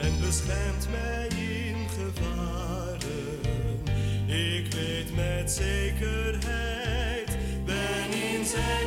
en beschermt mij in gevaren. Ik weet met zekerheid, ben in zijn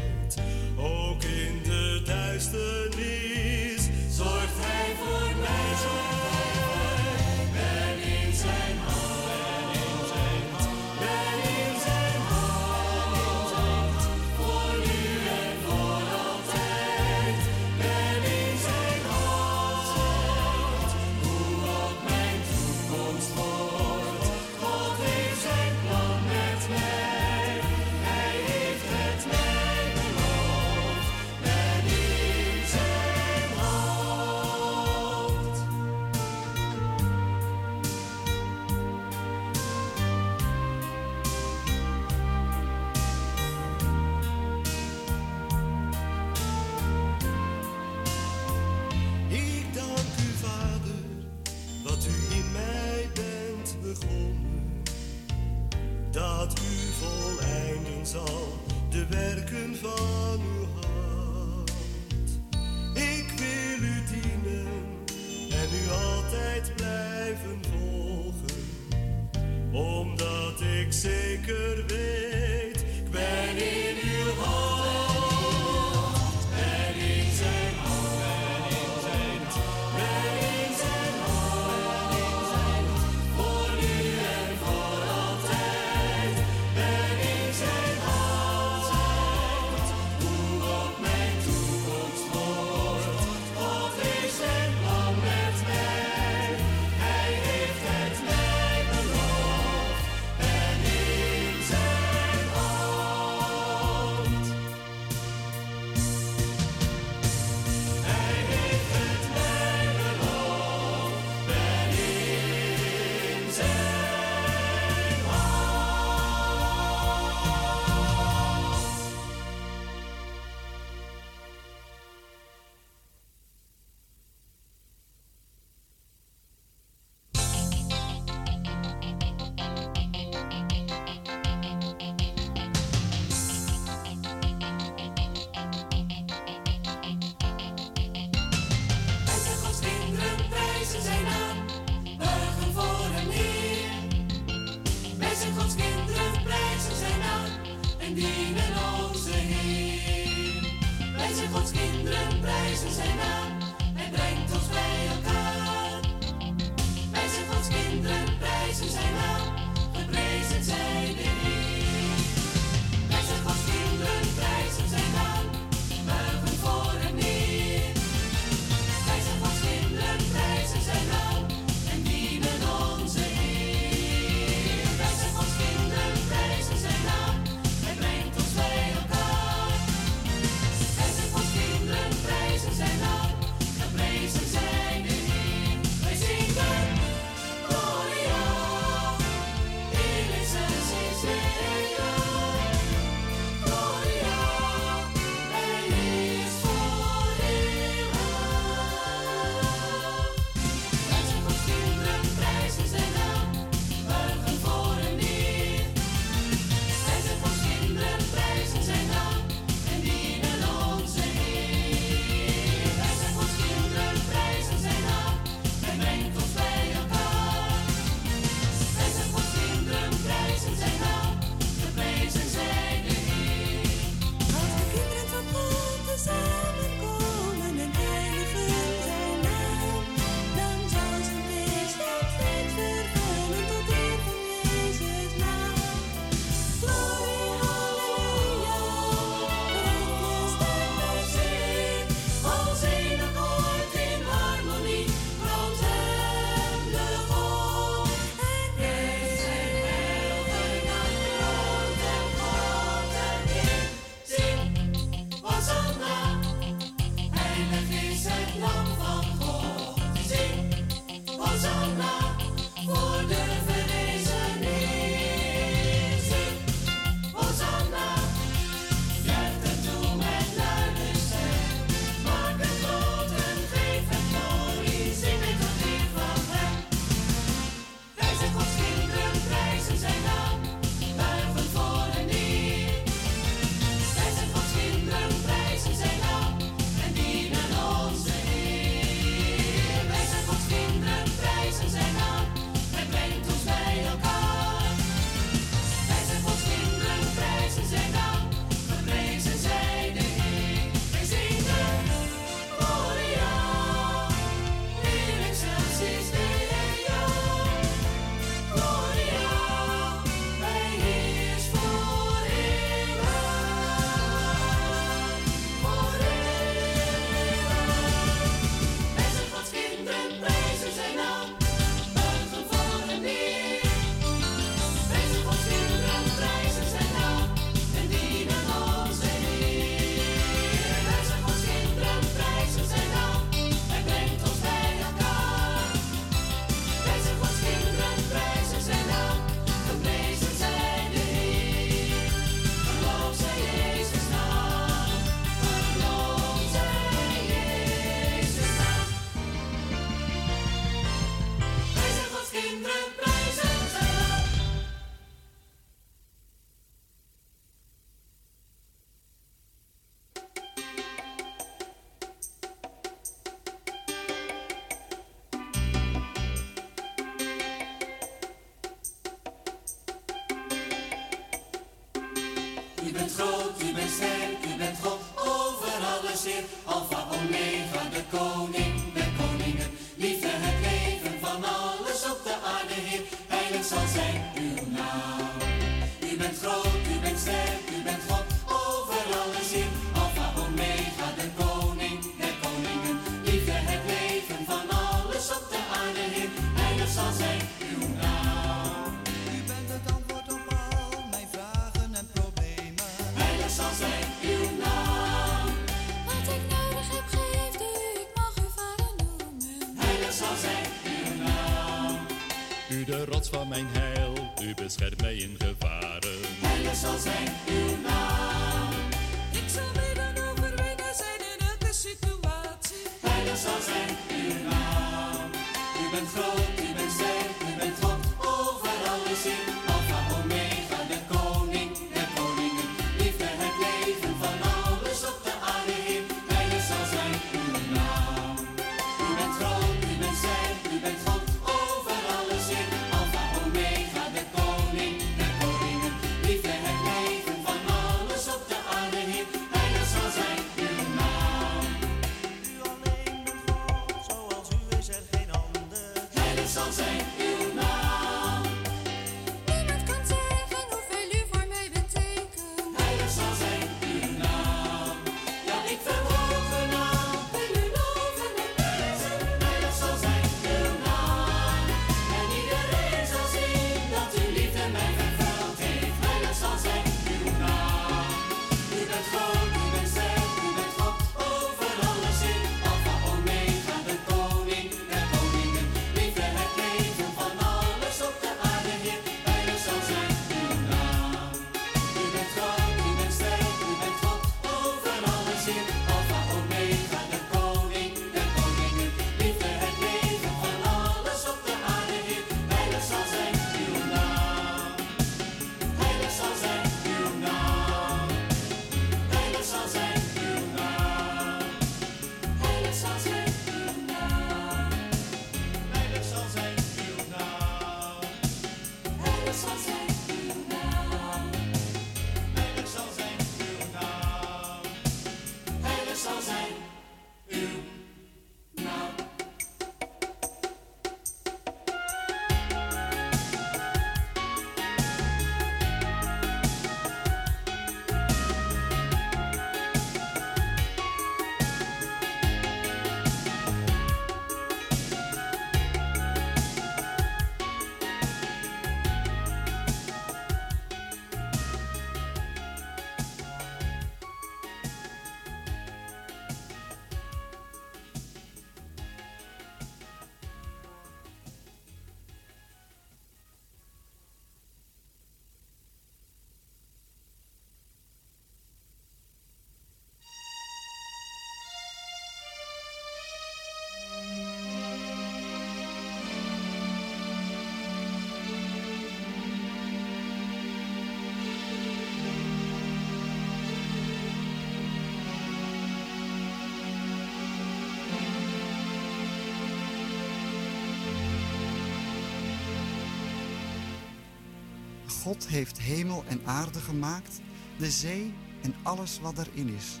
God heeft hemel en aarde gemaakt, de zee en alles wat erin is.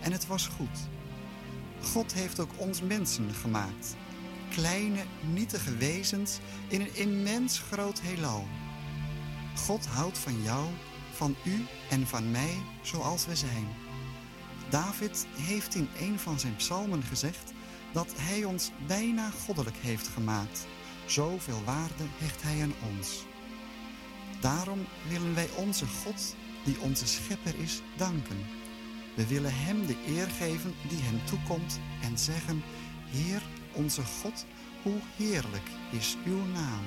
En het was goed. God heeft ook ons mensen gemaakt. Kleine, nietige wezens in een immens groot heelal. God houdt van jou, van u en van mij zoals we zijn. David heeft in een van zijn psalmen gezegd dat hij ons bijna goddelijk heeft gemaakt. Zoveel waarde hecht hij aan ons. Daarom willen wij onze God, die onze schepper is, danken. We willen Hem de eer geven die Hem toekomt en zeggen, Heer onze God, hoe heerlijk is uw naam.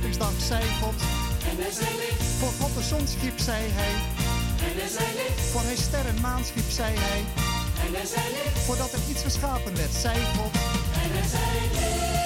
scheppingsdag, zei God. En dan zei licht. Voor God de zon schiep, zei hij. En dan zei licht. Voor hij sterren maan schiep, zei hij. En dan zei licht. Voordat er iets geschapen werd, zei God. En dan zei licht.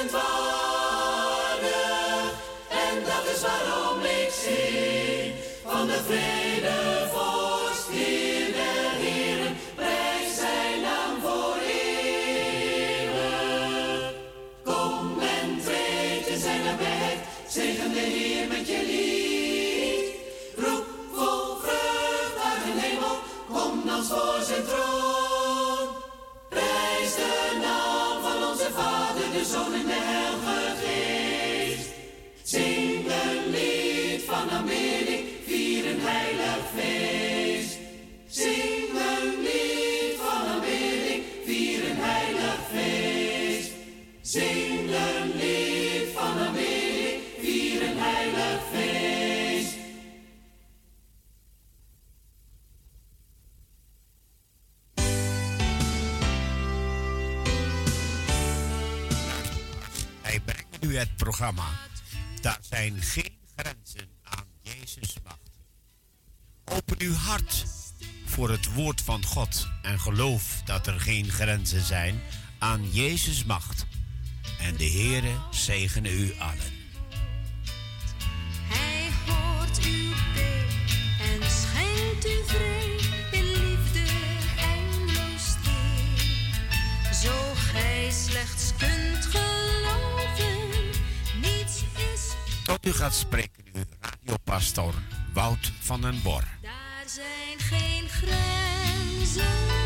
En dat is waarom ik zie van de vrede. voor het woord van God en geloof dat er geen grenzen zijn aan Jezus' macht. En de Heere zegene u allen. Hij hoort uw bed en schenkt u vrede in liefde en eindeloos steen. Zo gij slechts kunt geloven, niets is... Tot u gaat spreken uw radiopastor Wout van den Bor zijn geen grenzen.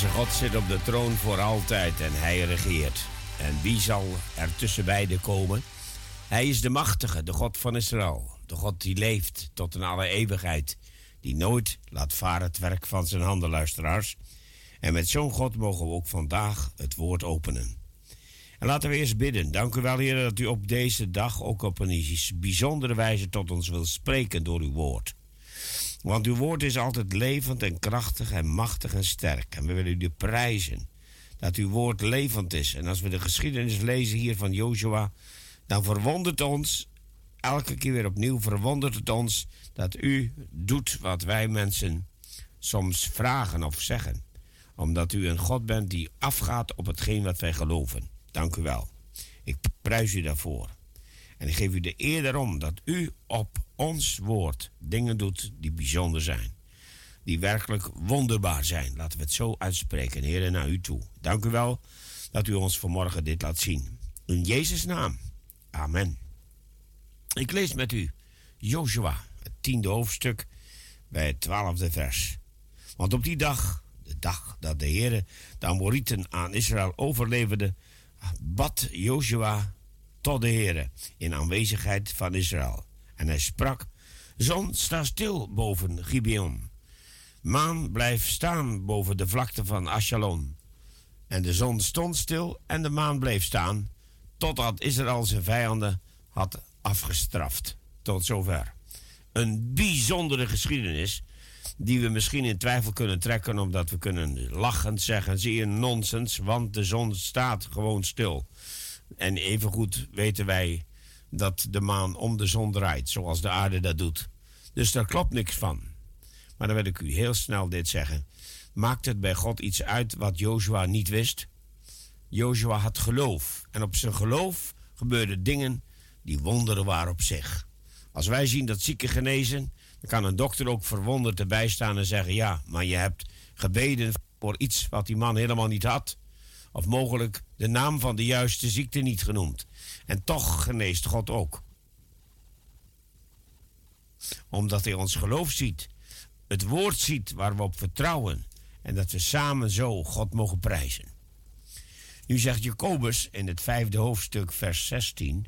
Onze God zit op de troon voor altijd en hij regeert. En wie zal er tussen beiden komen? Hij is de machtige, de God van Israël. De God die leeft tot in alle eeuwigheid. Die nooit laat varen het werk van zijn handen, luisteraars. En met zo'n God mogen we ook vandaag het woord openen. En laten we eerst bidden. Dank u wel, Heer, dat u op deze dag ook op een bijzondere wijze tot ons wilt spreken door uw woord. Want uw woord is altijd levend en krachtig en machtig en sterk. En we willen u prijzen dat uw woord levend is. En als we de geschiedenis lezen hier van Joshua, dan verwondert ons, elke keer weer opnieuw verwondert het ons dat u doet wat wij mensen soms vragen of zeggen. Omdat u een God bent die afgaat op hetgeen wat wij geloven. Dank u wel. Ik prijs u daarvoor. En ik geef u de eer daarom dat u op ons woord dingen doet die bijzonder zijn. Die werkelijk wonderbaar zijn. Laten we het zo uitspreken, Heer, naar u toe. Dank u wel dat u ons vanmorgen dit laat zien. In Jezus' naam. Amen. Ik lees met u Joshua, het tiende hoofdstuk, bij het twaalfde vers. Want op die dag, de dag dat de Heer de Amorieten aan Israël overleverde, bad Joshua tot de Heer in aanwezigheid van Israël. En hij sprak, zon, sta stil boven Gibeon. Maan, blijf staan boven de vlakte van Ashalon. En de zon stond stil en de maan bleef staan, totdat Israël zijn vijanden had afgestraft. Tot zover. Een bijzondere geschiedenis, die we misschien in twijfel kunnen trekken, omdat we kunnen lachend zeggen: zie je nonsens, want de zon staat gewoon stil. En evengoed weten wij dat de maan om de zon draait, zoals de aarde dat doet. Dus daar klopt niks van. Maar dan wil ik u heel snel dit zeggen. Maakt het bij God iets uit wat Joshua niet wist? Joshua had geloof. En op zijn geloof gebeurden dingen die wonderen waren op zich. Als wij zien dat zieken genezen, dan kan een dokter ook verwonderd erbij staan en zeggen: Ja, maar je hebt gebeden voor iets wat die man helemaal niet had. Of mogelijk de naam van de juiste ziekte niet genoemd. En toch geneest God ook. Omdat hij ons geloof ziet, het woord ziet waar we op vertrouwen. En dat we samen zo God mogen prijzen. Nu zegt Jacobus in het vijfde hoofdstuk, vers 16: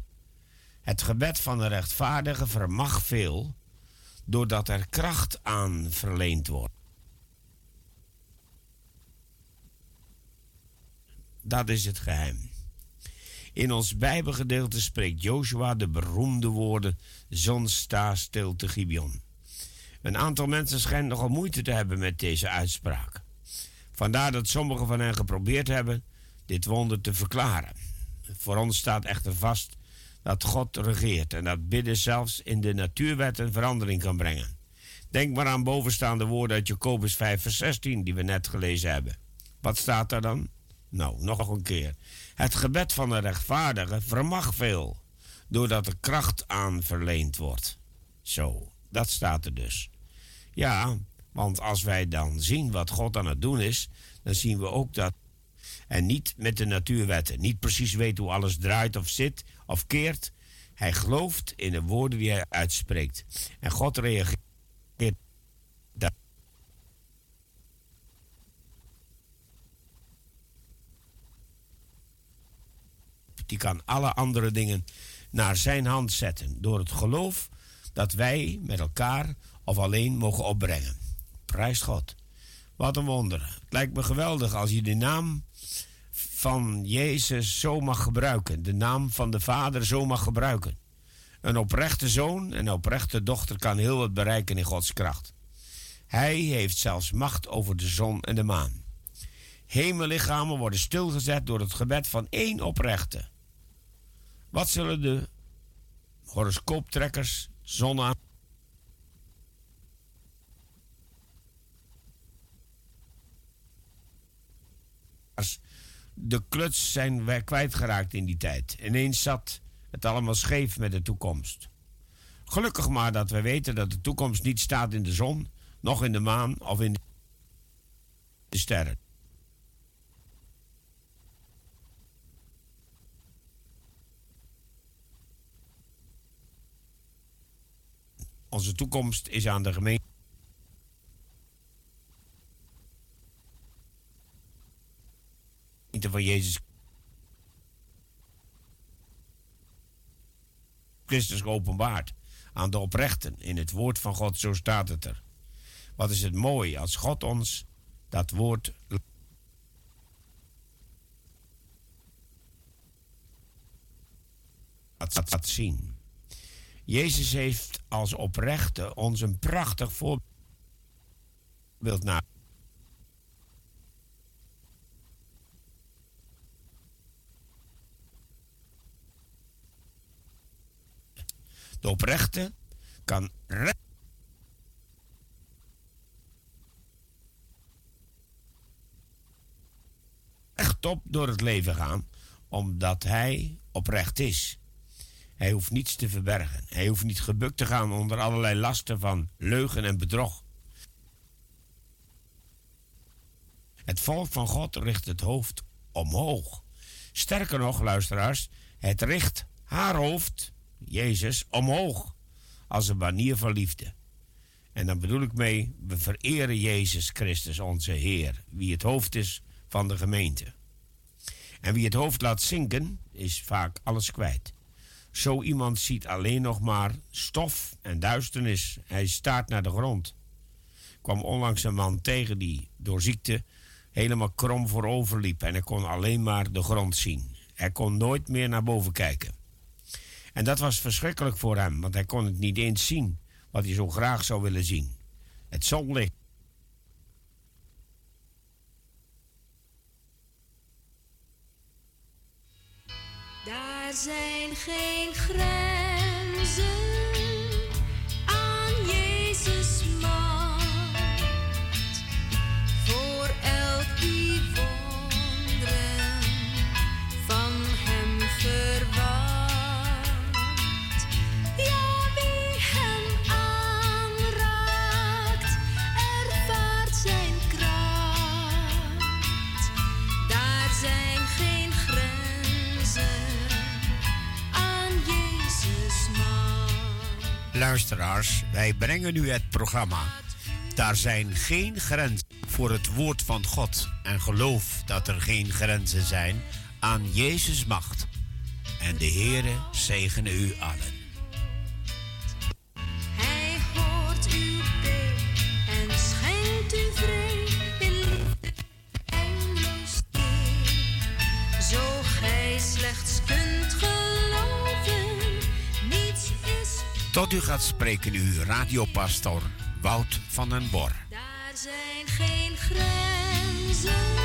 Het gebed van de rechtvaardige vermag veel, doordat er kracht aan verleend wordt. Dat is het geheim. In ons Bijbelgedeelte spreekt Joshua de beroemde woorden: Zon sta stil te Gibeon. Een aantal mensen schijnt nogal moeite te hebben met deze uitspraak. Vandaar dat sommigen van hen geprobeerd hebben dit wonder te verklaren. Voor ons staat echter vast dat God regeert en dat bidden zelfs in de natuurwet een verandering kan brengen. Denk maar aan bovenstaande woorden uit Jacobus 5, vers 16, die we net gelezen hebben. Wat staat daar dan? Nou, nog een keer. Het gebed van de rechtvaardige vermag veel, doordat er kracht aan verleend wordt. Zo, dat staat er dus. Ja, want als wij dan zien wat God aan het doen is, dan zien we ook dat. En niet met de natuurwetten, niet precies weet hoe alles draait of zit of keert. Hij gelooft in de woorden die hij uitspreekt. En God reageert. Die kan alle andere dingen naar zijn hand zetten. Door het geloof dat wij met elkaar of alleen mogen opbrengen. Prijst God. Wat een wonder. Het lijkt me geweldig als je de naam van Jezus zo mag gebruiken. De naam van de Vader zo mag gebruiken. Een oprechte zoon en een oprechte dochter kan heel wat bereiken in Gods kracht. Hij heeft zelfs macht over de zon en de maan. Hemellichamen worden stilgezet door het gebed van één oprechte. Wat zullen de horoscooptrekkers, zon de kluts zijn wij kwijtgeraakt in die tijd. Ineens zat het allemaal scheef met de toekomst. Gelukkig maar dat we weten dat de toekomst niet staat in de zon, nog in de maan of in de sterren. Onze toekomst is aan de gemeente. van Jezus Christus geopenbaard aan de oprechten in het woord van God, zo staat het er. Wat is het mooi als God ons dat woord laat zien. Jezus heeft als oprechte ons een prachtig voorbeeld naar. De oprechte kan re- rechtop door het leven gaan, omdat hij oprecht is. Hij hoeft niets te verbergen. Hij hoeft niet gebukt te gaan onder allerlei lasten van leugen en bedrog. Het volk van God richt het hoofd omhoog. Sterker nog, luisteraars, het richt haar hoofd, Jezus, omhoog. Als een banier van liefde. En dan bedoel ik mee, we vereren Jezus Christus, onze Heer, wie het hoofd is van de gemeente. En wie het hoofd laat zinken, is vaak alles kwijt. Zo iemand ziet alleen nog maar stof en duisternis. Hij staart naar de grond. Kwam onlangs een man tegen die door ziekte helemaal krom voorover liep en hij kon alleen maar de grond zien. Hij kon nooit meer naar boven kijken. En dat was verschrikkelijk voor hem, want hij kon het niet eens zien wat hij zo graag zou willen zien. Het zonlicht. Daar zijn geen grenzen Luisteraars, wij brengen u het programma. Daar zijn geen grenzen voor het woord van God en geloof dat er geen grenzen zijn aan Jezus macht. En de Heere zegene u allen. Tot u gaat spreken uw radiopastor Wout van den Bor. Daar zijn geen grenzen.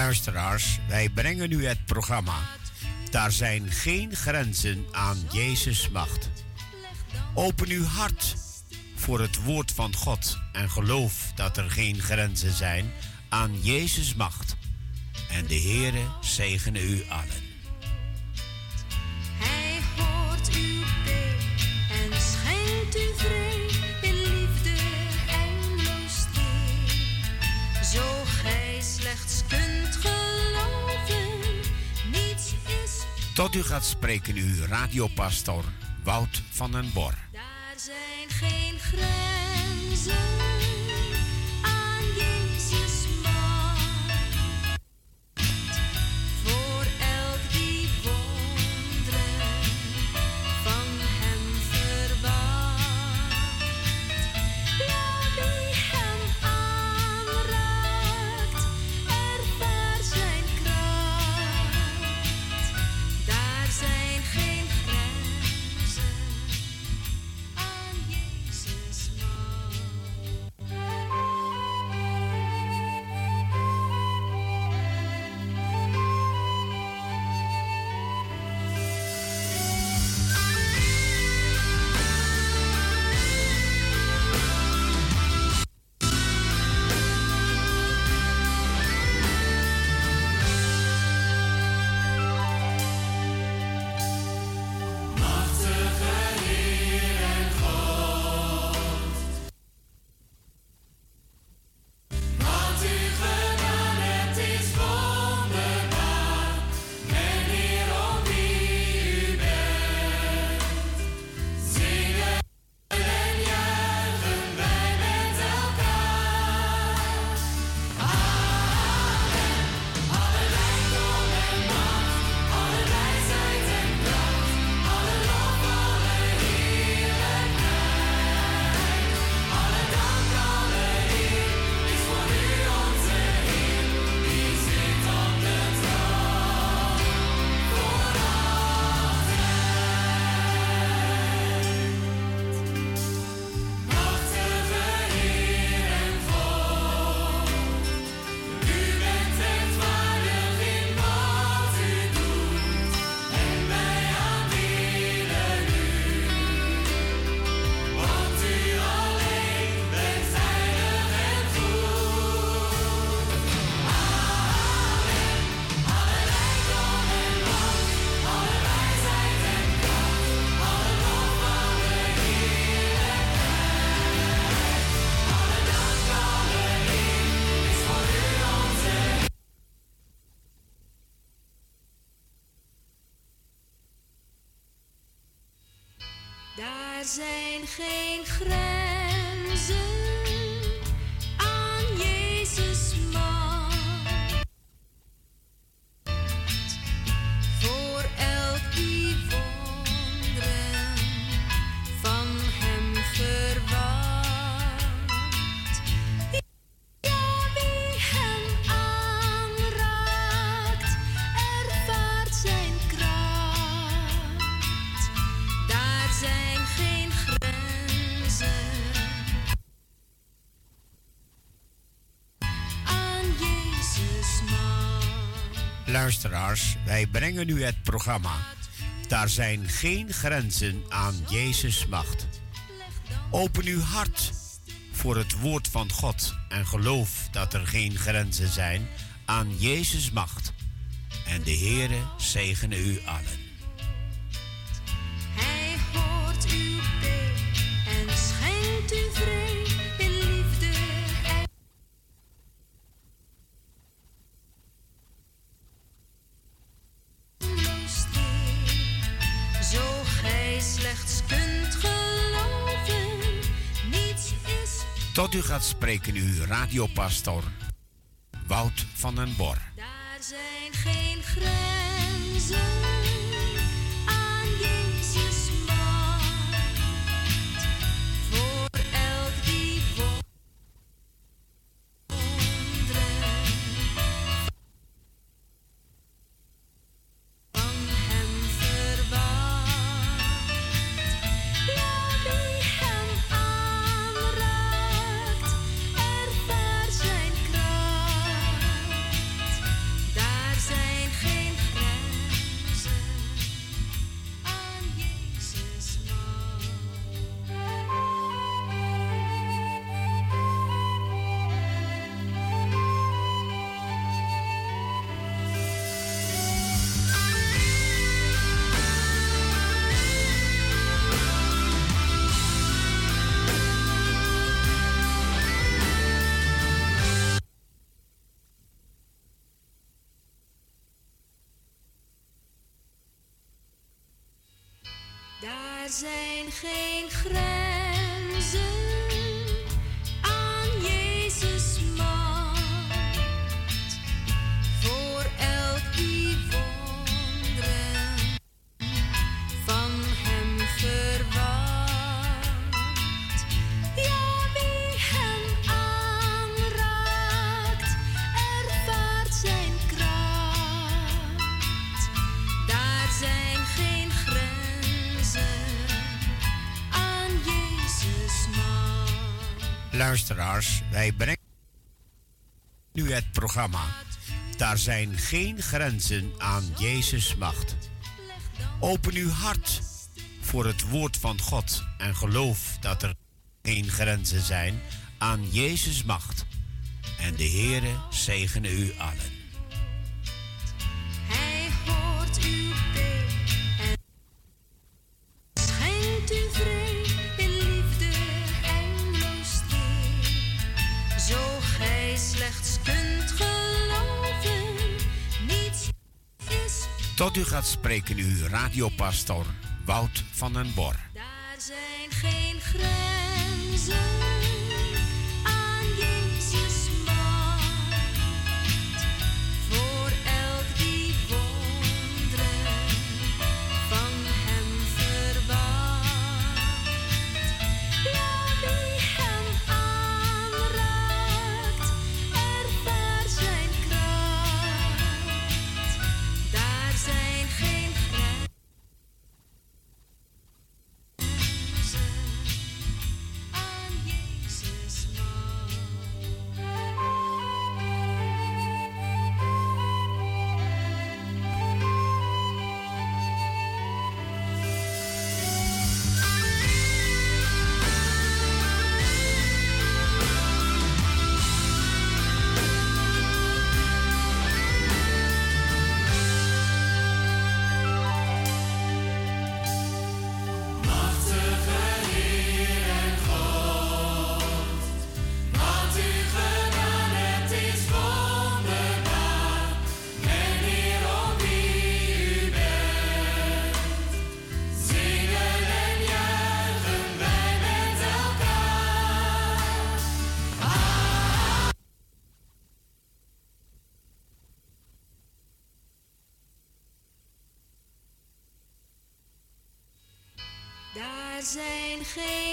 Luisteraars, wij brengen u het programma. Daar zijn geen grenzen aan Jezus macht. Open uw hart voor het woord van God en geloof dat er geen grenzen zijn aan Jezus' macht. En de Heere zegene u allen. Tot u gaat spreken uw radiopastor Wout van den Bor. Daar zijn geen grenzen zijn geen grenzen Wij brengen u het programma. Daar zijn geen grenzen aan Jezus' macht. Open uw hart voor het woord van God en geloof dat er geen grenzen zijn aan Jezus' macht. En de Heere zegene u allen. Gaat spreken uw radiopastor Wout van den Bor. Daar zijn geen grenzen Wij brengen nu het programma. Daar zijn geen grenzen aan Jezus' macht. Open uw hart voor het woord van God en geloof dat er geen grenzen zijn aan Jezus' macht. En de Heere zegene u allen. Tot u gaat spreken uw radiopastor Wout van den Bor. Daar zijn geen grenzen zijn geen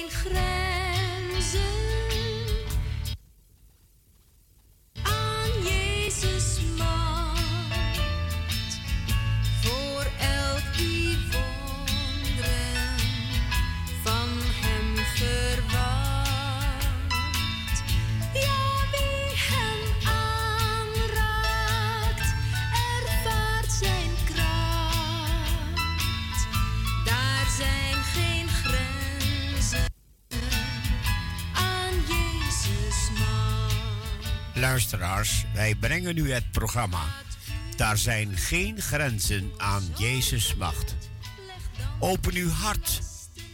Luisteraars, wij brengen u het programma. Daar zijn geen grenzen aan Jezus' macht. Open uw hart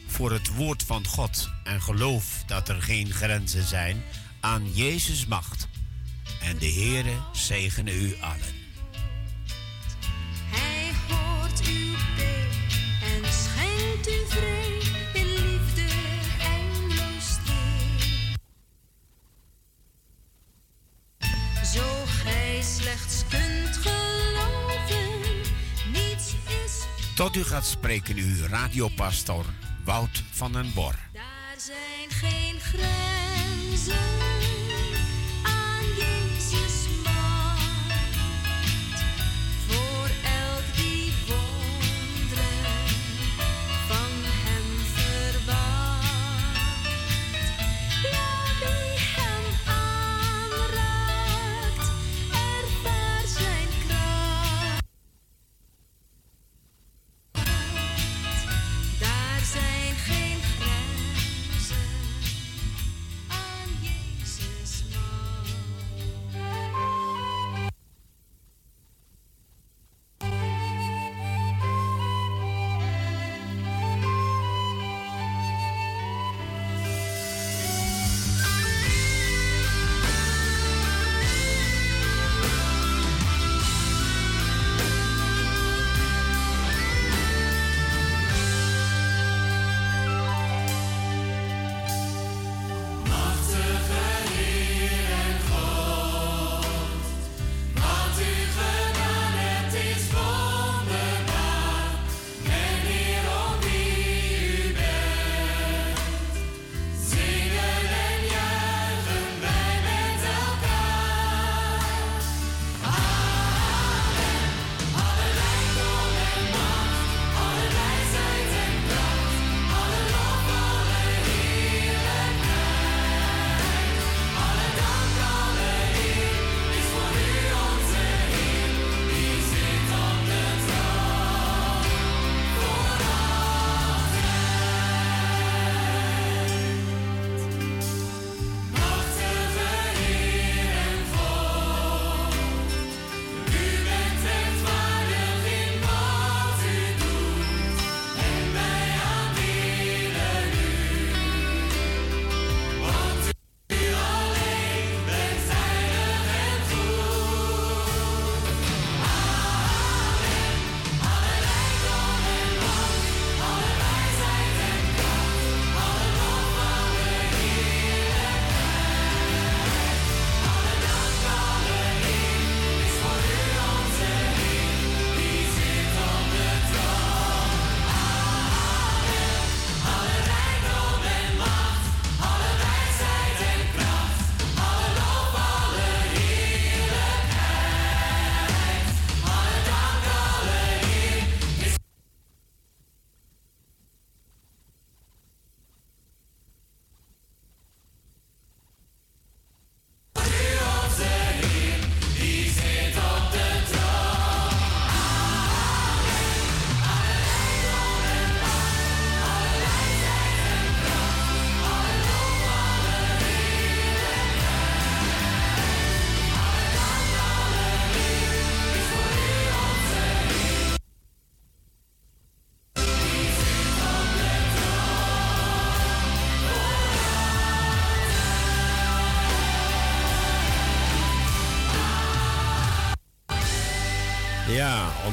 voor het woord van God en geloof dat er geen grenzen zijn aan Jezus' macht. En de Heere zegene u allen. U gaat spreken uw radiopastor Wout van den Bor. Daar zijn geen grenzen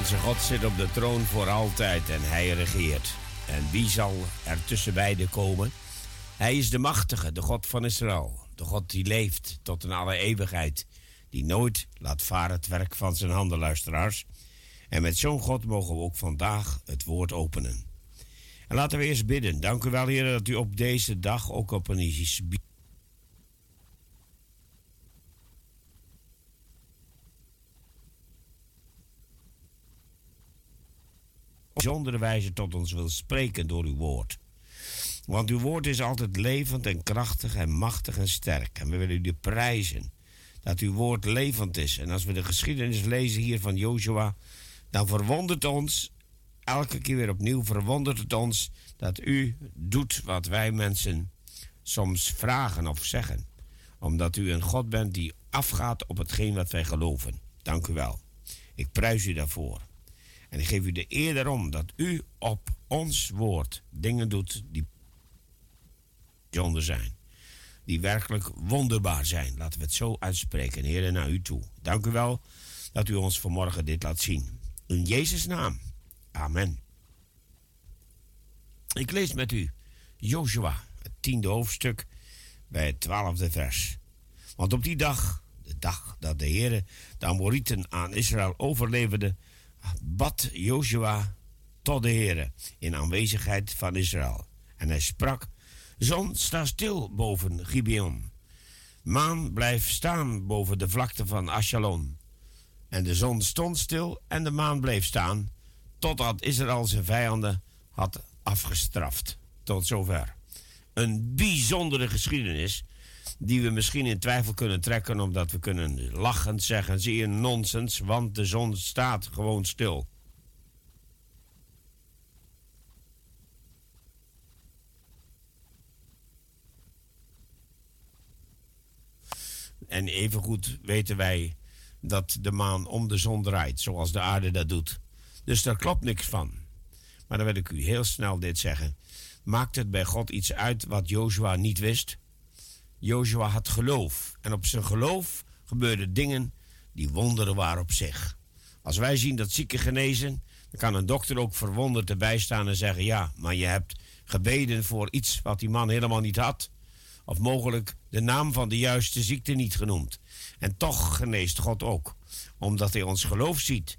onze God zit op de troon voor altijd en hij regeert. En wie zal er tussen beiden komen? Hij is de machtige, de God van Israël. De God die leeft tot in alle eeuwigheid. Die nooit laat varen het werk van zijn handen, luisteraars. En met zo'n God mogen we ook vandaag het woord openen. En laten we eerst bidden. Dank u wel, Heer, dat u op deze dag ook op een bijzondere wijze tot ons wil spreken door uw woord. Want uw woord is altijd levend en krachtig en machtig en sterk. En we willen u prijzen dat uw woord levend is. En als we de geschiedenis lezen hier van Joshua, dan verwondert ons, elke keer weer opnieuw verwondert het ons dat u doet wat wij mensen soms vragen of zeggen. Omdat u een God bent die afgaat op hetgeen wat wij geloven. Dank u wel. Ik prijs u daarvoor. En ik geef u de eer daarom dat u op ons woord dingen doet die bijzonder zijn. Die werkelijk wonderbaar zijn. Laten we het zo uitspreken, Heer, naar u toe. Dank u wel dat u ons vanmorgen dit laat zien. In Jezus' naam. Amen. Ik lees met u Joshua, het tiende hoofdstuk, bij het twaalfde vers. Want op die dag, de dag dat de Heer de Amorieten aan Israël overleverde, bad Joshua tot de Heere in aanwezigheid van Israël. En hij sprak, zon, sta stil boven Gibeon. Maan, blijf staan boven de vlakte van Ashalon. En de zon stond stil en de maan bleef staan, totdat Israël zijn vijanden had afgestraft. Tot zover. Een bijzondere geschiedenis die we misschien in twijfel kunnen trekken omdat we kunnen lachend zeggen, zie je nonsens, want de zon staat gewoon stil. En evengoed weten wij dat de maan om de zon draait, zoals de aarde dat doet. Dus daar klopt niks van. Maar dan wil ik u heel snel dit zeggen. Maakt het bij God iets uit wat Joshua niet wist? Joshua had geloof. En op zijn geloof gebeurden dingen die wonderen waren op zich. Als wij zien dat zieken genezen, dan kan een dokter ook verwonderd erbij staan en zeggen: Ja, maar je hebt gebeden voor iets wat die man helemaal niet had. Of mogelijk de naam van de juiste ziekte niet genoemd. En toch geneest God ook, omdat hij ons geloof ziet